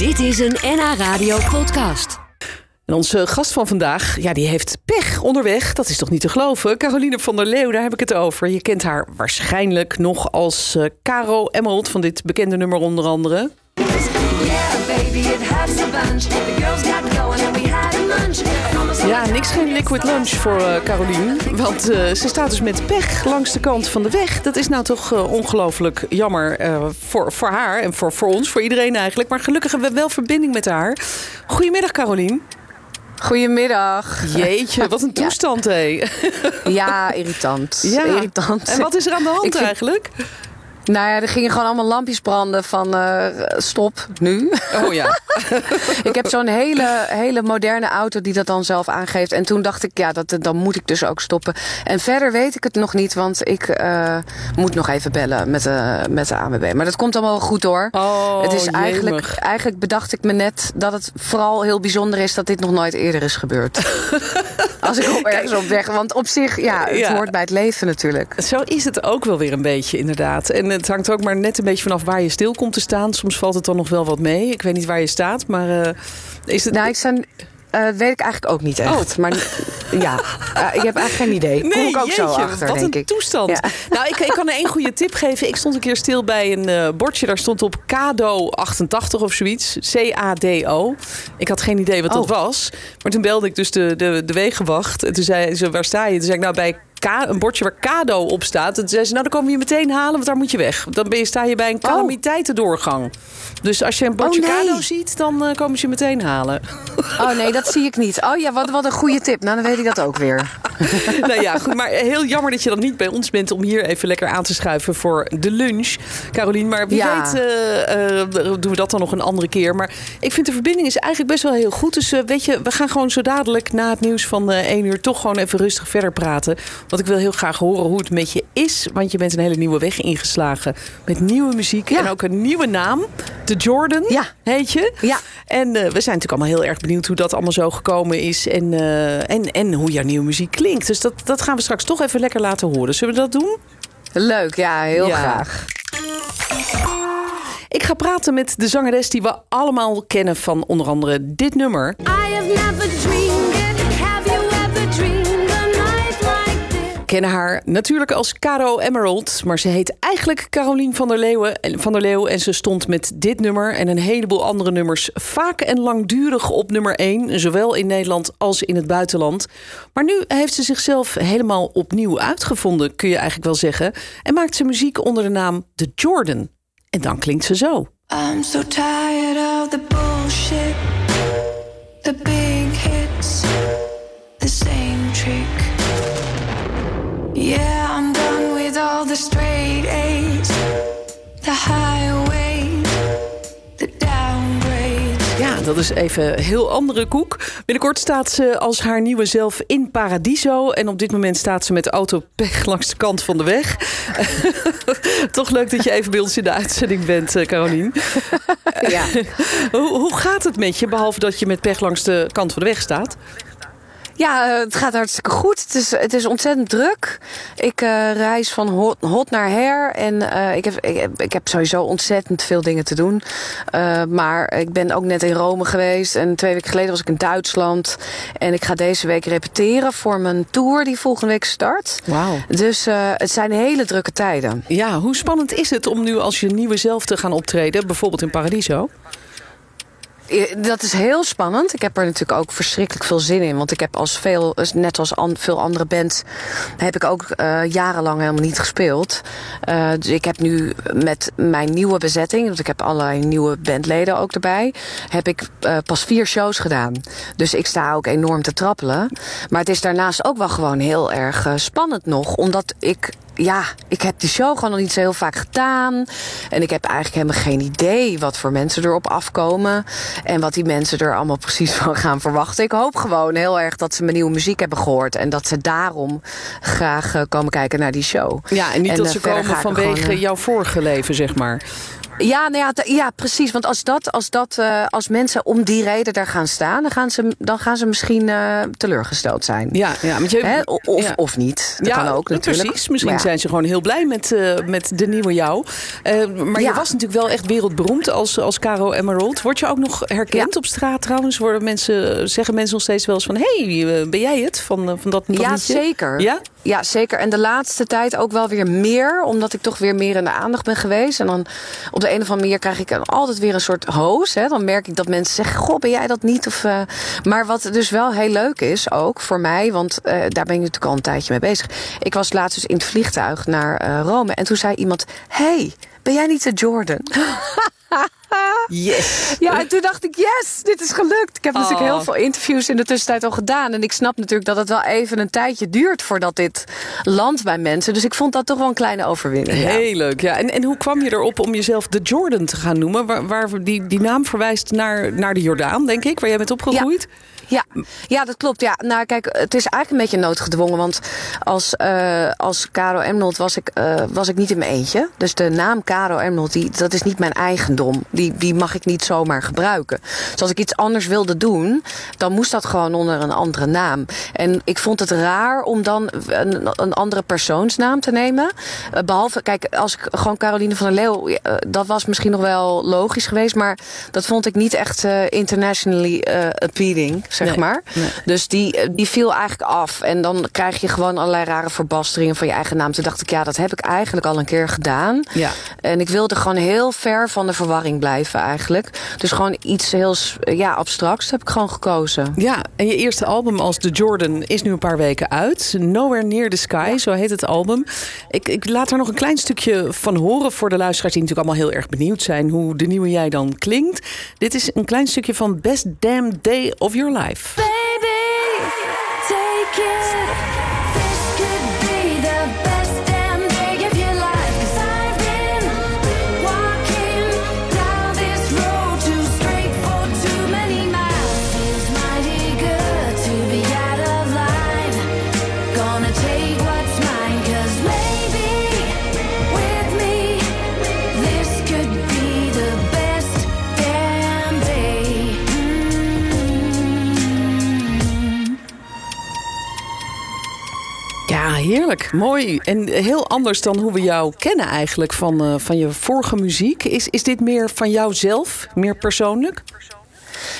Dit is een NH Radio podcast. En onze gast van vandaag, ja, die heeft pech onderweg. Dat is toch niet te geloven? Caroline van der Leeuw, daar heb ik het over. Je kent haar waarschijnlijk nog als uh, Caro Emerald van dit bekende nummer onder andere. Ja, niks geen liquid lunch voor uh, Caroline. Want uh, ze staat dus met pech langs de kant van de weg. Dat is nou toch uh, ongelooflijk jammer voor, voor haar en voor, voor ons, voor iedereen eigenlijk. Maar gelukkig hebben we wel verbinding met haar. Goedemiddag, Caroline. Goedemiddag. Jeetje, wat een toestand, ja. hé. Ja, irritant. Ja. irritant. En wat is er aan de hand Ik vind- eigenlijk? Nou ja, er gingen gewoon allemaal lampjes branden van eh, stop, nu. Oh ja. ik heb zo'n hele, hele moderne auto die dat dan zelf aangeeft. En toen dacht ik, ja, dat, dan moet ik dus ook stoppen. En verder weet ik het nog niet, want ik eh, moet nog even bellen met de, met de ANWB. Maar dat komt allemaal goed hoor. Oh, het is eigenlijk, eigenlijk bedacht ik me net dat het vooral heel bijzonder is dat dit nog nooit eerder is gebeurd. Als ik op ergens op weg. Want op zich, ja, het Ja. hoort bij het leven natuurlijk. Zo is het ook wel weer een beetje, inderdaad. En het hangt ook maar net een beetje vanaf waar je stil komt te staan. Soms valt het dan nog wel wat mee. Ik weet niet waar je staat, maar eh, is het... Nou, ik zijn, eh, weet ik eigenlijk ook niet echt. Maar ja, eh, ik heb eigenlijk geen idee. Kom ik ook zo jeetje, achter, wat denk een ik. toestand. Ja. Nou, ik, ik kan er één goede tip geven. Ik stond een keer stil bij een bordje. Daar stond op Cado 88 of zoiets. C-A-D-O. Ik had geen idee wat dat Oh. was. Maar toen belde ik dus de, de, de wegenwacht. En toen zei ze, waar sta je? Toen zei ik, nou, bij Ka- een bordje waar Cado op staat. En toen zei ze, nou, dan komen we je meteen halen, want daar moet je weg. Dan ben je, sta je bij een calamiteitendoorgang. Dus als je een bordje Oh, nee. Cado ziet, dan eh, komen ze je meteen halen. Oh nee, dat zie ik niet. Oh ja, wat, wat een goede tip. Nou, dan weet ik dat ook weer. nou ja, goed. Maar heel jammer dat je dan niet bij ons bent om hier even lekker aan te schuiven voor de lunch. Carolien, maar wie Ja. weet eh, eh, doen we dat dan nog een andere keer. Maar ik vind de verbinding is eigenlijk best wel heel goed. Dus eh, weet je, we gaan gewoon zo dadelijk na het nieuws van eh 1 uur toch gewoon even rustig verder praten. Want ik wil heel graag horen hoe het met je is. Want je bent een hele nieuwe weg ingeslagen met nieuwe muziek Ja. en ook een nieuwe naam. De Jordan Ja. heet je. Ja. En eh, we zijn natuurlijk allemaal heel erg benieuwd hoe dat allemaal zo gekomen is. En, eh, en, en hoe jouw nieuwe muziek klinkt. Dus dat, dat gaan we straks toch even lekker laten horen. Zullen we dat doen? Leuk, ja, heel Ja. graag. Ik ga praten met de zangeres die we allemaal kennen van onder andere dit nummer. I have never dreamed kennen haar natuurlijk als Caro Emerald. Maar ze heet eigenlijk Carolien van der, Leeuwen, van der Leeuw. En ze stond met dit nummer en een heleboel andere nummers... vaak en langdurig op nummer 1. Zowel in Nederland als in het buitenland. Maar nu heeft ze zichzelf helemaal opnieuw uitgevonden, kun je eigenlijk wel zeggen. En maakt ze muziek onder de naam The Jordan. En dan klinkt ze zo. I'm so tired of the bullshit, the big hits, the same. Yeah, I'm done with all the straight A's, the highways, the downgrades. Ja, dat is even een heel andere koek. Binnenkort staat ze als haar nieuwe zelf in Paradiso. En op dit moment staat ze met de auto pech langs de kant van de weg. Toch leuk dat je even bij ons in de uitzending bent, eh, Carolien. Ja. Hoe, hoe gaat het met je, behalve dat je met pech langs de kant van de weg staat? Ja, eh, het gaat hartstikke goed. Het is, het is ontzettend druk. Ik eh, reis van hot, hot naar her. En eh, ik, heb, ik, heb, ik heb sowieso ontzettend veel dingen te doen. Maar ik ben ook net in Rome geweest. En twee weken geleden was ik in Duitsland. En ik ga deze week repeteren voor mijn tour die volgende week start. Wauw. Dus het zijn hele drukke tijden. Ja, hoe spannend is het om nu als je nieuwe zelf te gaan optreden, bijvoorbeeld in Paradiso? Eh, Dat is heel spannend. Ik heb er natuurlijk ook verschrikkelijk veel zin in. Want ik heb als veel, net als veel andere bands, heb ik ook eh, jarenlang helemaal niet gespeeld. Eh, dus ik heb nu met mijn nieuwe bezetting, want ik heb allerlei nieuwe bandleden ook erbij, heb ik pas vier shows gedaan. Dus ik sta ook enorm te trappelen. Maar het is daarnaast ook wel gewoon heel erg spannend nog, omdat ik ja, ik heb die show gewoon nog niet zo heel vaak gedaan. En ik heb eigenlijk helemaal geen idee wat voor mensen erop afkomen. En wat die mensen er allemaal precies van gaan verwachten. Ik hoop gewoon heel erg dat ze mijn nieuwe muziek hebben gehoord. En dat ze daarom graag eh, komen kijken naar die show. Ja, en niet dat eh, ze komen vanwege gewoon, eh, jouw vorige leven, zeg maar. Ja, nou ja, precies. Want als, dat, als, dat, eh, als mensen om die reden daar gaan staan, dan gaan ze, dan gaan ze misschien eh, teleurgesteld zijn. Ja, ja, want je, Hè? Of, ja. of niet. Dat kan ook natuurlijk. Precies. Misschien ja. zijn ze gewoon heel blij met, eh, met de nieuwe jou. Maar je was natuurlijk wel echt wereldberoemd als, als Caro Emerald. Word je ook nog herkend op straat trouwens? Worden mensen, zeggen mensen nog steeds wel eens van... hé, hey, ben jij het van, van dat, dat Ja, zeker. Ja? Ja, zeker. En de laatste tijd ook wel weer meer. Omdat ik toch weer meer in de aandacht ben geweest. En dan op de een of andere manier krijg ik altijd weer een soort hoos. Dan merk ik dat mensen zeggen, goh, ben jij dat niet? Of, eh, Maar wat dus wel heel leuk is, ook voor mij. Want eh, daar ben ik natuurlijk al een tijdje mee bezig. Ik was laatst dus in het vliegtuig naar eh, Rome. En toen zei iemand, hey, ben jij niet de Jordan? Yes. Ja, en toen dacht ik, yes, dit is gelukt. Ik heb natuurlijk Oh. heel veel interviews in de tussentijd al gedaan. En ik snap natuurlijk dat het wel even een tijdje duurt voordat dit landt bij mensen. Dus ik vond dat toch wel een kleine overwinning. Ja. Heel leuk, ja. En, en hoe kwam je erop om jezelf de Jordan te gaan noemen? Waar, waar die, die naam verwijst naar, naar de Jordaan, denk ik, waar jij bent opgegroeid. Ja, ja, dat klopt. Ja. Nou, kijk, het is eigenlijk een beetje noodgedwongen. Want als, eh, als Caro Emerald was ik, eh, was ik niet in mijn eentje. Dus de naam Caro Emerald, die, dat is niet mijn eigendom. Die, die mag ik niet zomaar gebruiken. Dus als ik iets anders wilde doen, dan moest dat gewoon onder een andere naam. En ik vond het raar om dan een, een andere persoonsnaam te nemen. Eh, behalve, kijk, als ik gewoon Caroline van der Leeuw, dat was misschien nog wel logisch geweest. Maar dat vond ik niet echt internationally appealing, zeg Nee, maar. nee. Dus die, eh, die viel eigenlijk af. En dan krijg je gewoon allerlei rare verbasteringen van je eigen naam. Toen dacht ik, ja, dat heb ik eigenlijk al een keer gedaan. Ja. En ik wilde gewoon heel ver van de verwarring blijven eigenlijk. Dus gewoon iets heel ja, abstracts heb ik gewoon gekozen. Ja, en je eerste album als The Jordan is nu een paar weken uit. Nowhere Near the Sky, zo heet het album. Ik, ik laat er nog een klein stukje van horen voor de luisteraars... die natuurlijk allemaal heel erg benieuwd zijn hoe de nieuwe jij dan klinkt. Dit is een klein stukje van Best Damn Day of Your Life. Baby, heerlijk. Mooi. En heel anders dan hoe we jou kennen eigenlijk van, eh, van je vorige muziek. Is, is dit meer van jouzelf, meer persoonlijk?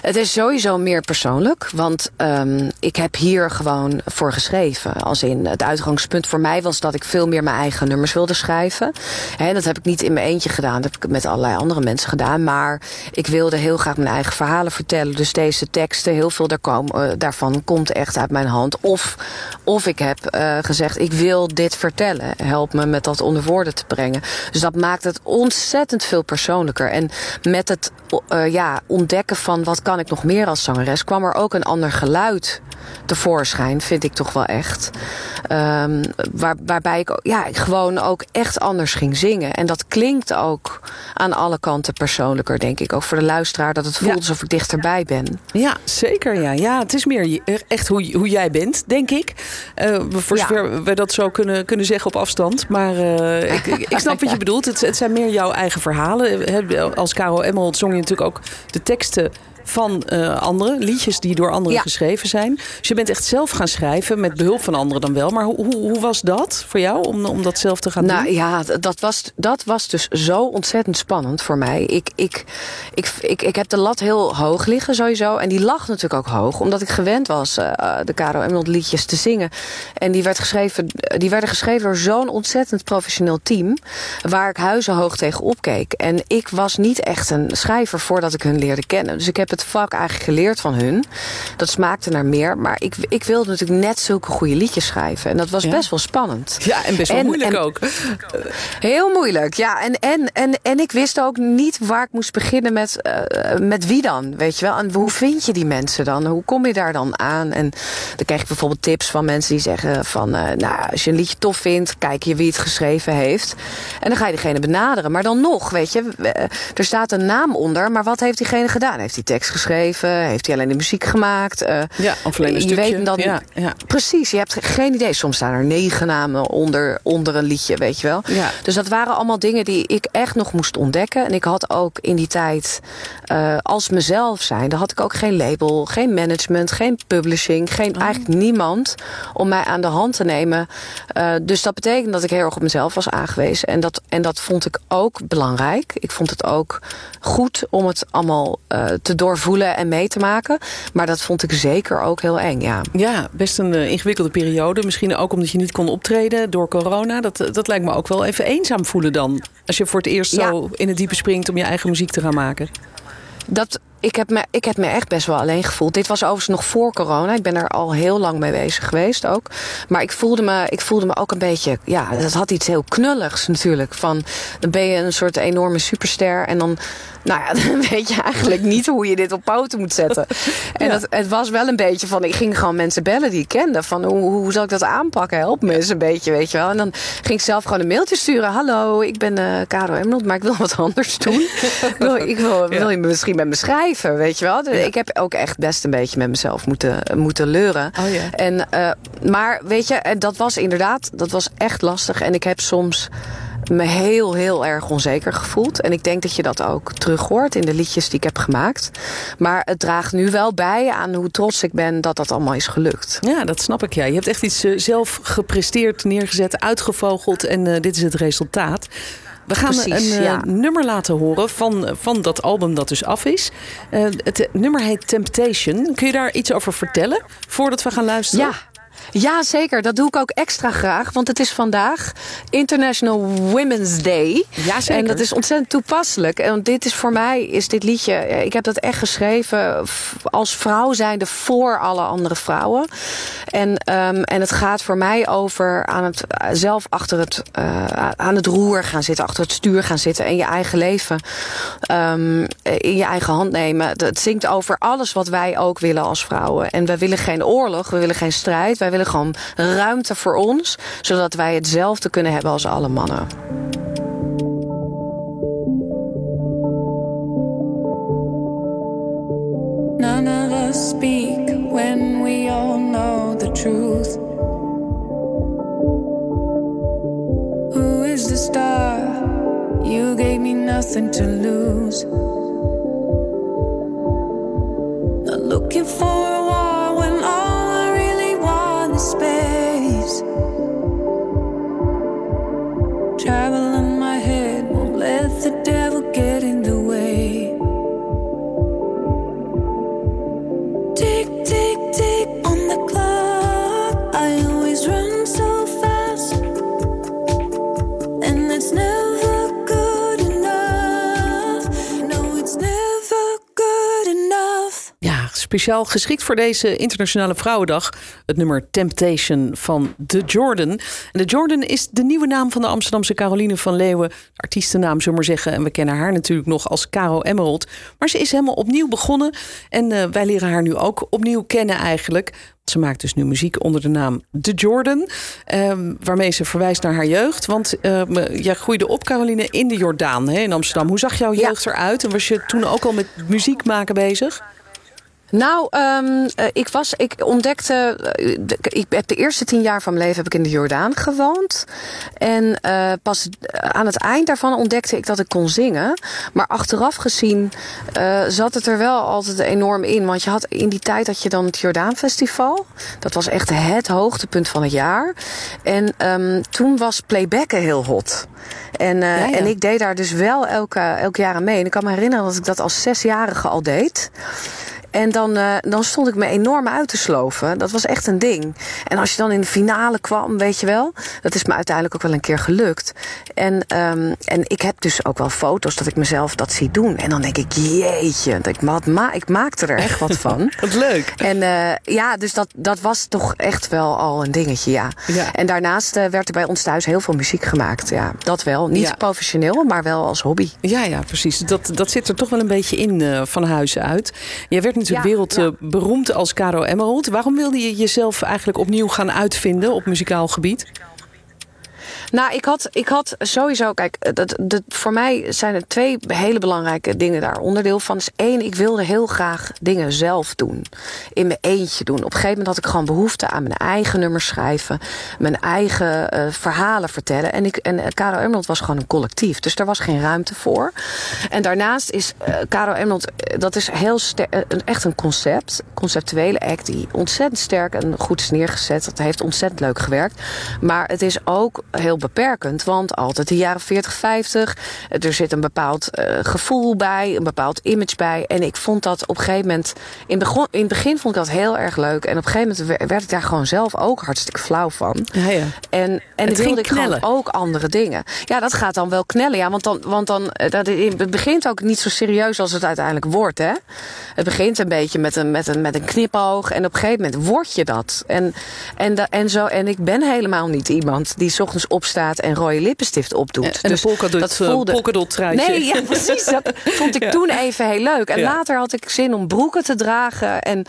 Het is sowieso meer persoonlijk, want ehm, ik heb hier gewoon voor geschreven. Als in het uitgangspunt voor mij was dat ik veel meer mijn eigen nummers wilde schrijven. Hè, dat heb ik niet in mijn eentje gedaan, dat heb ik met allerlei andere mensen gedaan. Maar ik wilde heel graag mijn eigen verhalen vertellen. Dus deze teksten, heel veel daar eh, daarvan komt echt uit mijn hand. Of, of ik heb eh, gezegd, ik wil dit vertellen. Help me met dat onder woorden te brengen. Dus dat maakt het ontzettend veel persoonlijker. En met het eh, ja, ontdekken van wat kan ik nog meer als zangeres... kwam er ook een ander geluid tevoorschijn, vind ik toch wel echt. Ehm, waar, waarbij ik ja, gewoon ook echt anders ging zingen. En dat klinkt ook aan alle kanten persoonlijker, denk ik. Ook voor de luisteraar, dat het voelt Ja. alsof ik dichterbij ben. Ja, zeker. Ja, ja het is meer echt hoe, hoe jij bent, denk ik. Eh, voor Ja. zover we dat zo kunnen, kunnen zeggen op afstand. Maar eh, ik, ik, snap wat je bedoelt. Het, het zijn meer jouw eigen verhalen. Als Caro Emerald zong je natuurlijk ook de teksten van eh, anderen. Liedjes die door anderen Ja. geschreven zijn. Dus je bent echt zelf gaan schrijven, met behulp van anderen dan wel. Maar hoe, hoe, hoe was dat voor jou, om, om dat zelf te gaan Nou doen? ja, d- dat was, dat was dus zo ontzettend spannend voor mij. Ik, ik, ik, ik, ik heb de lat heel hoog liggen sowieso. En die lag natuurlijk ook hoog. Omdat ik gewend was eh, eh, de Caro Emerald liedjes te zingen. En die, werd geschreven, die werden geschreven door zo'n ontzettend professioneel team. Waar ik huizenhoog tegen opkeek. En ik was niet echt een schrijver voordat ik hun leerde kennen. Dus ik heb het vak eigenlijk geleerd van hun. Dat smaakte naar meer. Maar ik, ik wilde natuurlijk net zulke goede liedjes schrijven. En dat was Ja. best wel spannend. Ja, en best wel En- moeilijk en- ook. Heel moeilijk, ja. En, en, en, en ik wist ook niet waar ik moest beginnen met, eh, met wie dan, weet je wel. En hoe vind je die mensen dan? Hoe kom je daar dan aan? En dan krijg ik bijvoorbeeld tips van mensen die zeggen van... eh, nou, als je een liedje tof vindt, kijk je wie het geschreven heeft. En dan ga je diegene benaderen. Maar dan nog, weet je, eh, er staat een naam onder... maar wat heeft diegene gedaan? Heeft die tekst tekst geschreven? Heeft hij alleen de muziek gemaakt? Eh, Ja, of alleen een je stukje. weet dan, Ja, ja. Precies, je hebt geen idee. Soms staan er negen namen onder, onder een liedje, weet je wel. Ja. Dus dat waren allemaal dingen die ik echt nog moest ontdekken. En ik had ook in die tijd, eh, als mezelf zijn... dan had ik ook geen label, geen management, geen publishing... geen Oh. eigenlijk niemand om mij aan de hand te nemen. Eh, dus dat betekent dat ik heel erg op mezelf was aangewezen. En dat, en dat vond ik ook belangrijk. Ik vond het ook goed om het allemaal te doorvoelen en mee te maken. Maar dat vond ik zeker ook heel eng, ja. Ja, best een eh, ingewikkelde periode. Misschien ook omdat je niet kon optreden door corona. Dat, eh, dat lijkt me ook wel even eenzaam voelen dan. Als je voor het eerst Ja. zo in het diepe springt om je eigen muziek te gaan maken. Dat, ik, heb me, ik heb me echt best wel alleen gevoeld. Dit was overigens nog voor corona. Ik ben er al heel lang mee bezig geweest ook. Maar ik voelde me, ik voelde me ook een beetje... Ja, dat had iets heel knulligs natuurlijk. Van, dan ben je een soort enorme superster. En dan, nou ja, dan weet je eigenlijk niet hoe je dit op poten moet zetten. En Ja. dat, het was wel een beetje van... Ik ging gewoon mensen bellen die ik kende. Van, hoe, hoe zal ik dat aanpakken? Help me eens een beetje, weet je wel. En dan ging ik zelf gewoon een mailtje sturen. Hallo, ik ben eh Caro Emerald, maar ik wil wat anders doen. ik wil, ik wil, wil je me misschien met me schrijven, weet je wel? Dus Ik heb ook echt best een beetje met mezelf moeten, moeten leuren. Oh ja. En, eh, maar weet je, dat was inderdaad, dat was echt lastig. En ik heb soms me heel, heel erg onzeker gevoeld. En ik denk dat je dat ook terug hoort in de liedjes die ik heb gemaakt. Maar het draagt nu wel bij aan hoe trots ik ben dat dat allemaal is gelukt. Ja, dat snap ik. Ja. Je hebt echt iets eh, zelf gepresteerd, neergezet, uitgevogeld. En eh, dit is het resultaat. We gaan Precies, een eh, ja. nummer laten horen van, van dat album dat dus af is. Eh, het nummer heet Temptation. Kun je daar iets over vertellen voordat we gaan luisteren? Ja. Ja, zeker. Dat doe ik ook extra graag. Want het is vandaag International Women's Day. Ja, zeker. En dat is ontzettend toepasselijk. En dit is voor mij, is dit liedje... eh, Ik heb dat echt geschreven als vrouw zijnde voor alle andere vrouwen. En, ehm, en het gaat voor mij over aan het, eh, zelf achter het, eh, aan het roer gaan zitten. Achter het stuur gaan zitten. En je eigen leven ehm, in je eigen hand nemen. Het zingt over alles wat wij ook willen als vrouwen. En wij willen geen oorlog, we willen geen strijd. Wij willen gewoon ruimte voor ons. Zodat wij hetzelfde kunnen hebben als alle mannen. None of us speak when we all know the truth. Who is the star? You gave me nothing to lose. Not looking for a war speciaal geschikt voor deze Internationale Vrouwendag. Het nummer Temptation van The Jordan. En The Jordan is de nieuwe naam van de Amsterdamse Caroline van Leeuwen. Artiestennaam, zullen we maar zeggen. En we kennen haar natuurlijk nog als Caro Emerald. Maar ze is helemaal opnieuw begonnen. En eh, wij leren haar nu ook opnieuw kennen eigenlijk. Ze maakt dus nu muziek onder de naam The Jordan. ehm, waarmee ze verwijst naar haar jeugd. Want ehm, jij groeide op, Caroline, in de Jordaan hè, in Amsterdam. Hoe zag jouw Ja. jeugd eruit? En was je toen ook al met muziek maken bezig? Nou, ehm, eh, ik, was, ik ontdekte. eh, ik heb de eerste tien jaar van mijn leven heb ik in de Jordaan gewoond. En eh, pas aan het eind daarvan ontdekte ik dat ik kon zingen. Maar achteraf gezien zat het er wel altijd enorm in. Want je had, in die tijd had je dan het Jordaan Festival. Dat was echt het hoogtepunt van het jaar. En ehm, toen was playbacken heel hot. En, Ja, ja. en ik deed daar dus wel elke, elk jaar aan mee. En ik kan me herinneren dat ik dat als zesjarige al deed. En dan, eh, dan stond ik me enorm uit te sloven. Dat was echt een ding. En als je dan in de finale kwam, weet je wel. Dat is me uiteindelijk ook wel een keer gelukt. En, ehm, en ik heb dus ook wel foto's dat ik mezelf dat zie doen. En dan denk ik, jeetje, dat ik, ma ma ik maakte er echt wat van. Wat leuk. En eh, ja, dus dat, dat was toch echt wel al een dingetje, ja. Ja. En daarnaast eh, werd er bij ons thuis heel veel muziek gemaakt. Ja, dat wel. Niet Ja. professioneel, maar wel als hobby. Ja, ja, precies. Dat, dat zit er toch wel een beetje in van huis uit. Jij werd natuurlijk Ja, wereldberoemd als Caro Emerald. Waarom wilde je jezelf eigenlijk opnieuw gaan uitvinden op muzikaal gebied? Nou, ik had, ik had sowieso, kijk, dat, dat, voor mij zijn er twee hele belangrijke dingen daar onderdeel van. Is één, ik wilde heel graag dingen zelf doen. In mijn eentje doen. Op een gegeven moment had ik gewoon behoefte aan mijn eigen nummers schrijven. Mijn eigen eh, verhalen vertellen. En, ik, en eh, Caro Emerald was gewoon een collectief. Dus daar was geen ruimte voor. En daarnaast is eh Caro Emerald, eh, dat is heel eh, echt een concept. Conceptuele act die ontzettend sterk en goed is neergezet. Dat heeft ontzettend leuk gewerkt. Maar het is ook heel beperkend. Want altijd de jaren 40, 50. eh, Er zit een bepaald eh, gevoel bij. Een bepaald image bij. En ik vond dat op een gegeven moment... In, begon, in het begin vond ik dat heel erg leuk. En op een gegeven moment wer- werd ik daar gewoon zelf ook hartstikke flauw van. Ja, ja. En, en Het wilde ik gewoon knellen. ook andere dingen. Ja, dat gaat dan wel knellen. Ja, want dan, want dan eh, dat, het begint ook niet zo serieus als het uiteindelijk wordt. Hè? Het begint een beetje met een, met, een, met een knipoog. En op een gegeven moment word je dat. En, en, da- en, zo, en ik ben helemaal niet iemand die 's ochtends opstaat en rode lippenstift opdoet. En een polkadot, eh, polkadot truitje. Nee, ja, precies. Dat vond ik Ja. toen even heel leuk. En Ja. later had ik zin om broeken te dragen. En,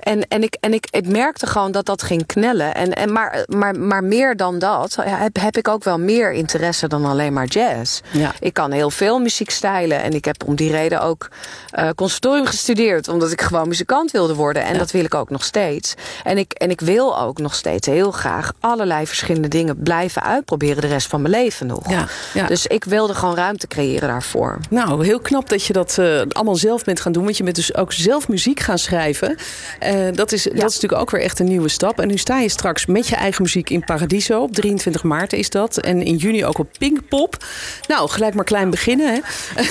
en, en, ik, en ik, ik merkte gewoon dat dat ging knellen. En, en maar, maar, maar meer dan dat heb, heb ik ook wel meer interesse dan alleen maar jazz. Ja. Ik kan heel veel muziekstijlen. En ik heb om die reden ook eh, conservatorium gestudeerd. Omdat ik gewoon muzikant wilde worden. En dat wil ik ook nog steeds. En ik, en ik wil ook nog steeds heel graag allerlei verschillende dingen blijven uitproberen de rest van mijn leven nog. Ja, ja. Dus ik wilde gewoon ruimte creëren daarvoor. Nou, heel knap dat je dat eh, allemaal zelf bent gaan doen. Want je bent dus ook zelf muziek gaan schrijven. Eh, dat, is, dat is natuurlijk ook weer echt een nieuwe stap. En nu sta je straks met je eigen muziek in Paradiso. Op 23 maart is dat. En in juni ook op Pinkpop. Nou, gelijk maar klein beginnen. Hè?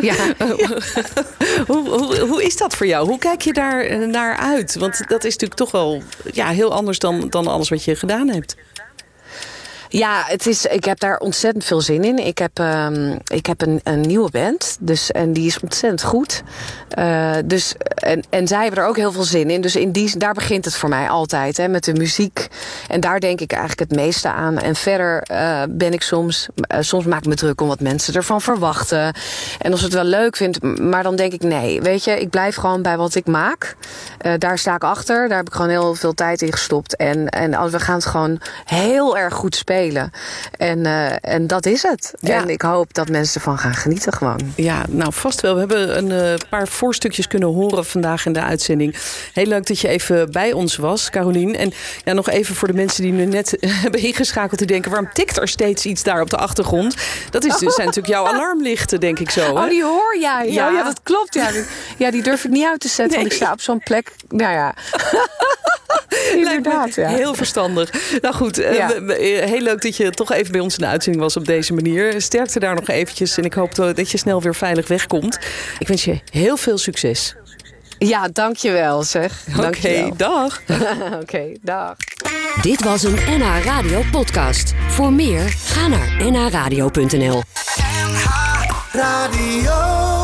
Ja. hoe, hoe, hoe is dat voor jou? Hoe kijk je daar eh, naar uit? Want dat is natuurlijk toch wel ja, heel anders dan, dan alles wat je gedaan hebt. Ja, het is, ik heb daar ontzettend veel zin in. Ik heb, ehm, ik heb een, een nieuwe band. Dus, en die is ontzettend goed. Eh, dus, en, en zij hebben er ook heel veel zin in. Dus in die, daar begint het voor mij altijd. Hè, met de muziek. En daar denk ik eigenlijk het meeste aan. En verder eh, ben ik soms... eh, soms maak ik me druk om wat mensen ervan verwachten. En als het wel leuk vindt. Maar dan denk ik nee. Weet je, ik blijf gewoon bij wat ik maak. Daar sta ik achter. Daar heb ik gewoon heel veel tijd in gestopt. En, en we gaan het gewoon heel erg goed spelen. En, eh, en dat is het. Ja. En ik hoop dat mensen ervan gaan genieten gewoon. Ja, nou vast wel. We hebben een eh, paar voorstukjes kunnen horen vandaag in de uitzending. Heel leuk dat je even bij ons was, Carolien. En ja, nog even voor de mensen die nu net hebben ingeschakeld... die denken, waarom tikt er steeds iets daar op de achtergrond? Dat is, zijn natuurlijk jouw alarmlichten, denk ik zo. hè? Oh, die hoor jij. Ja, Ja. ja dat klopt. Ja die, ja, die durf ik niet uit te zetten, want ik sta op zo'n plek. Nou ja. Inderdaad, ja. Heel verstandig. Nou goed, eh, Ja. eh, heel leuk dat je toch even bij ons in de uitzending was op deze manier. Sterkte daar nog eventjes en ik hoop dat dat je snel weer veilig wegkomt. Ik wens je heel veel succes. Ja, dankjewel zeg. Oké, dag. Oké, dag. Dit was een NH Radio podcast. Voor meer, ga naar nhradio.nl. Radio.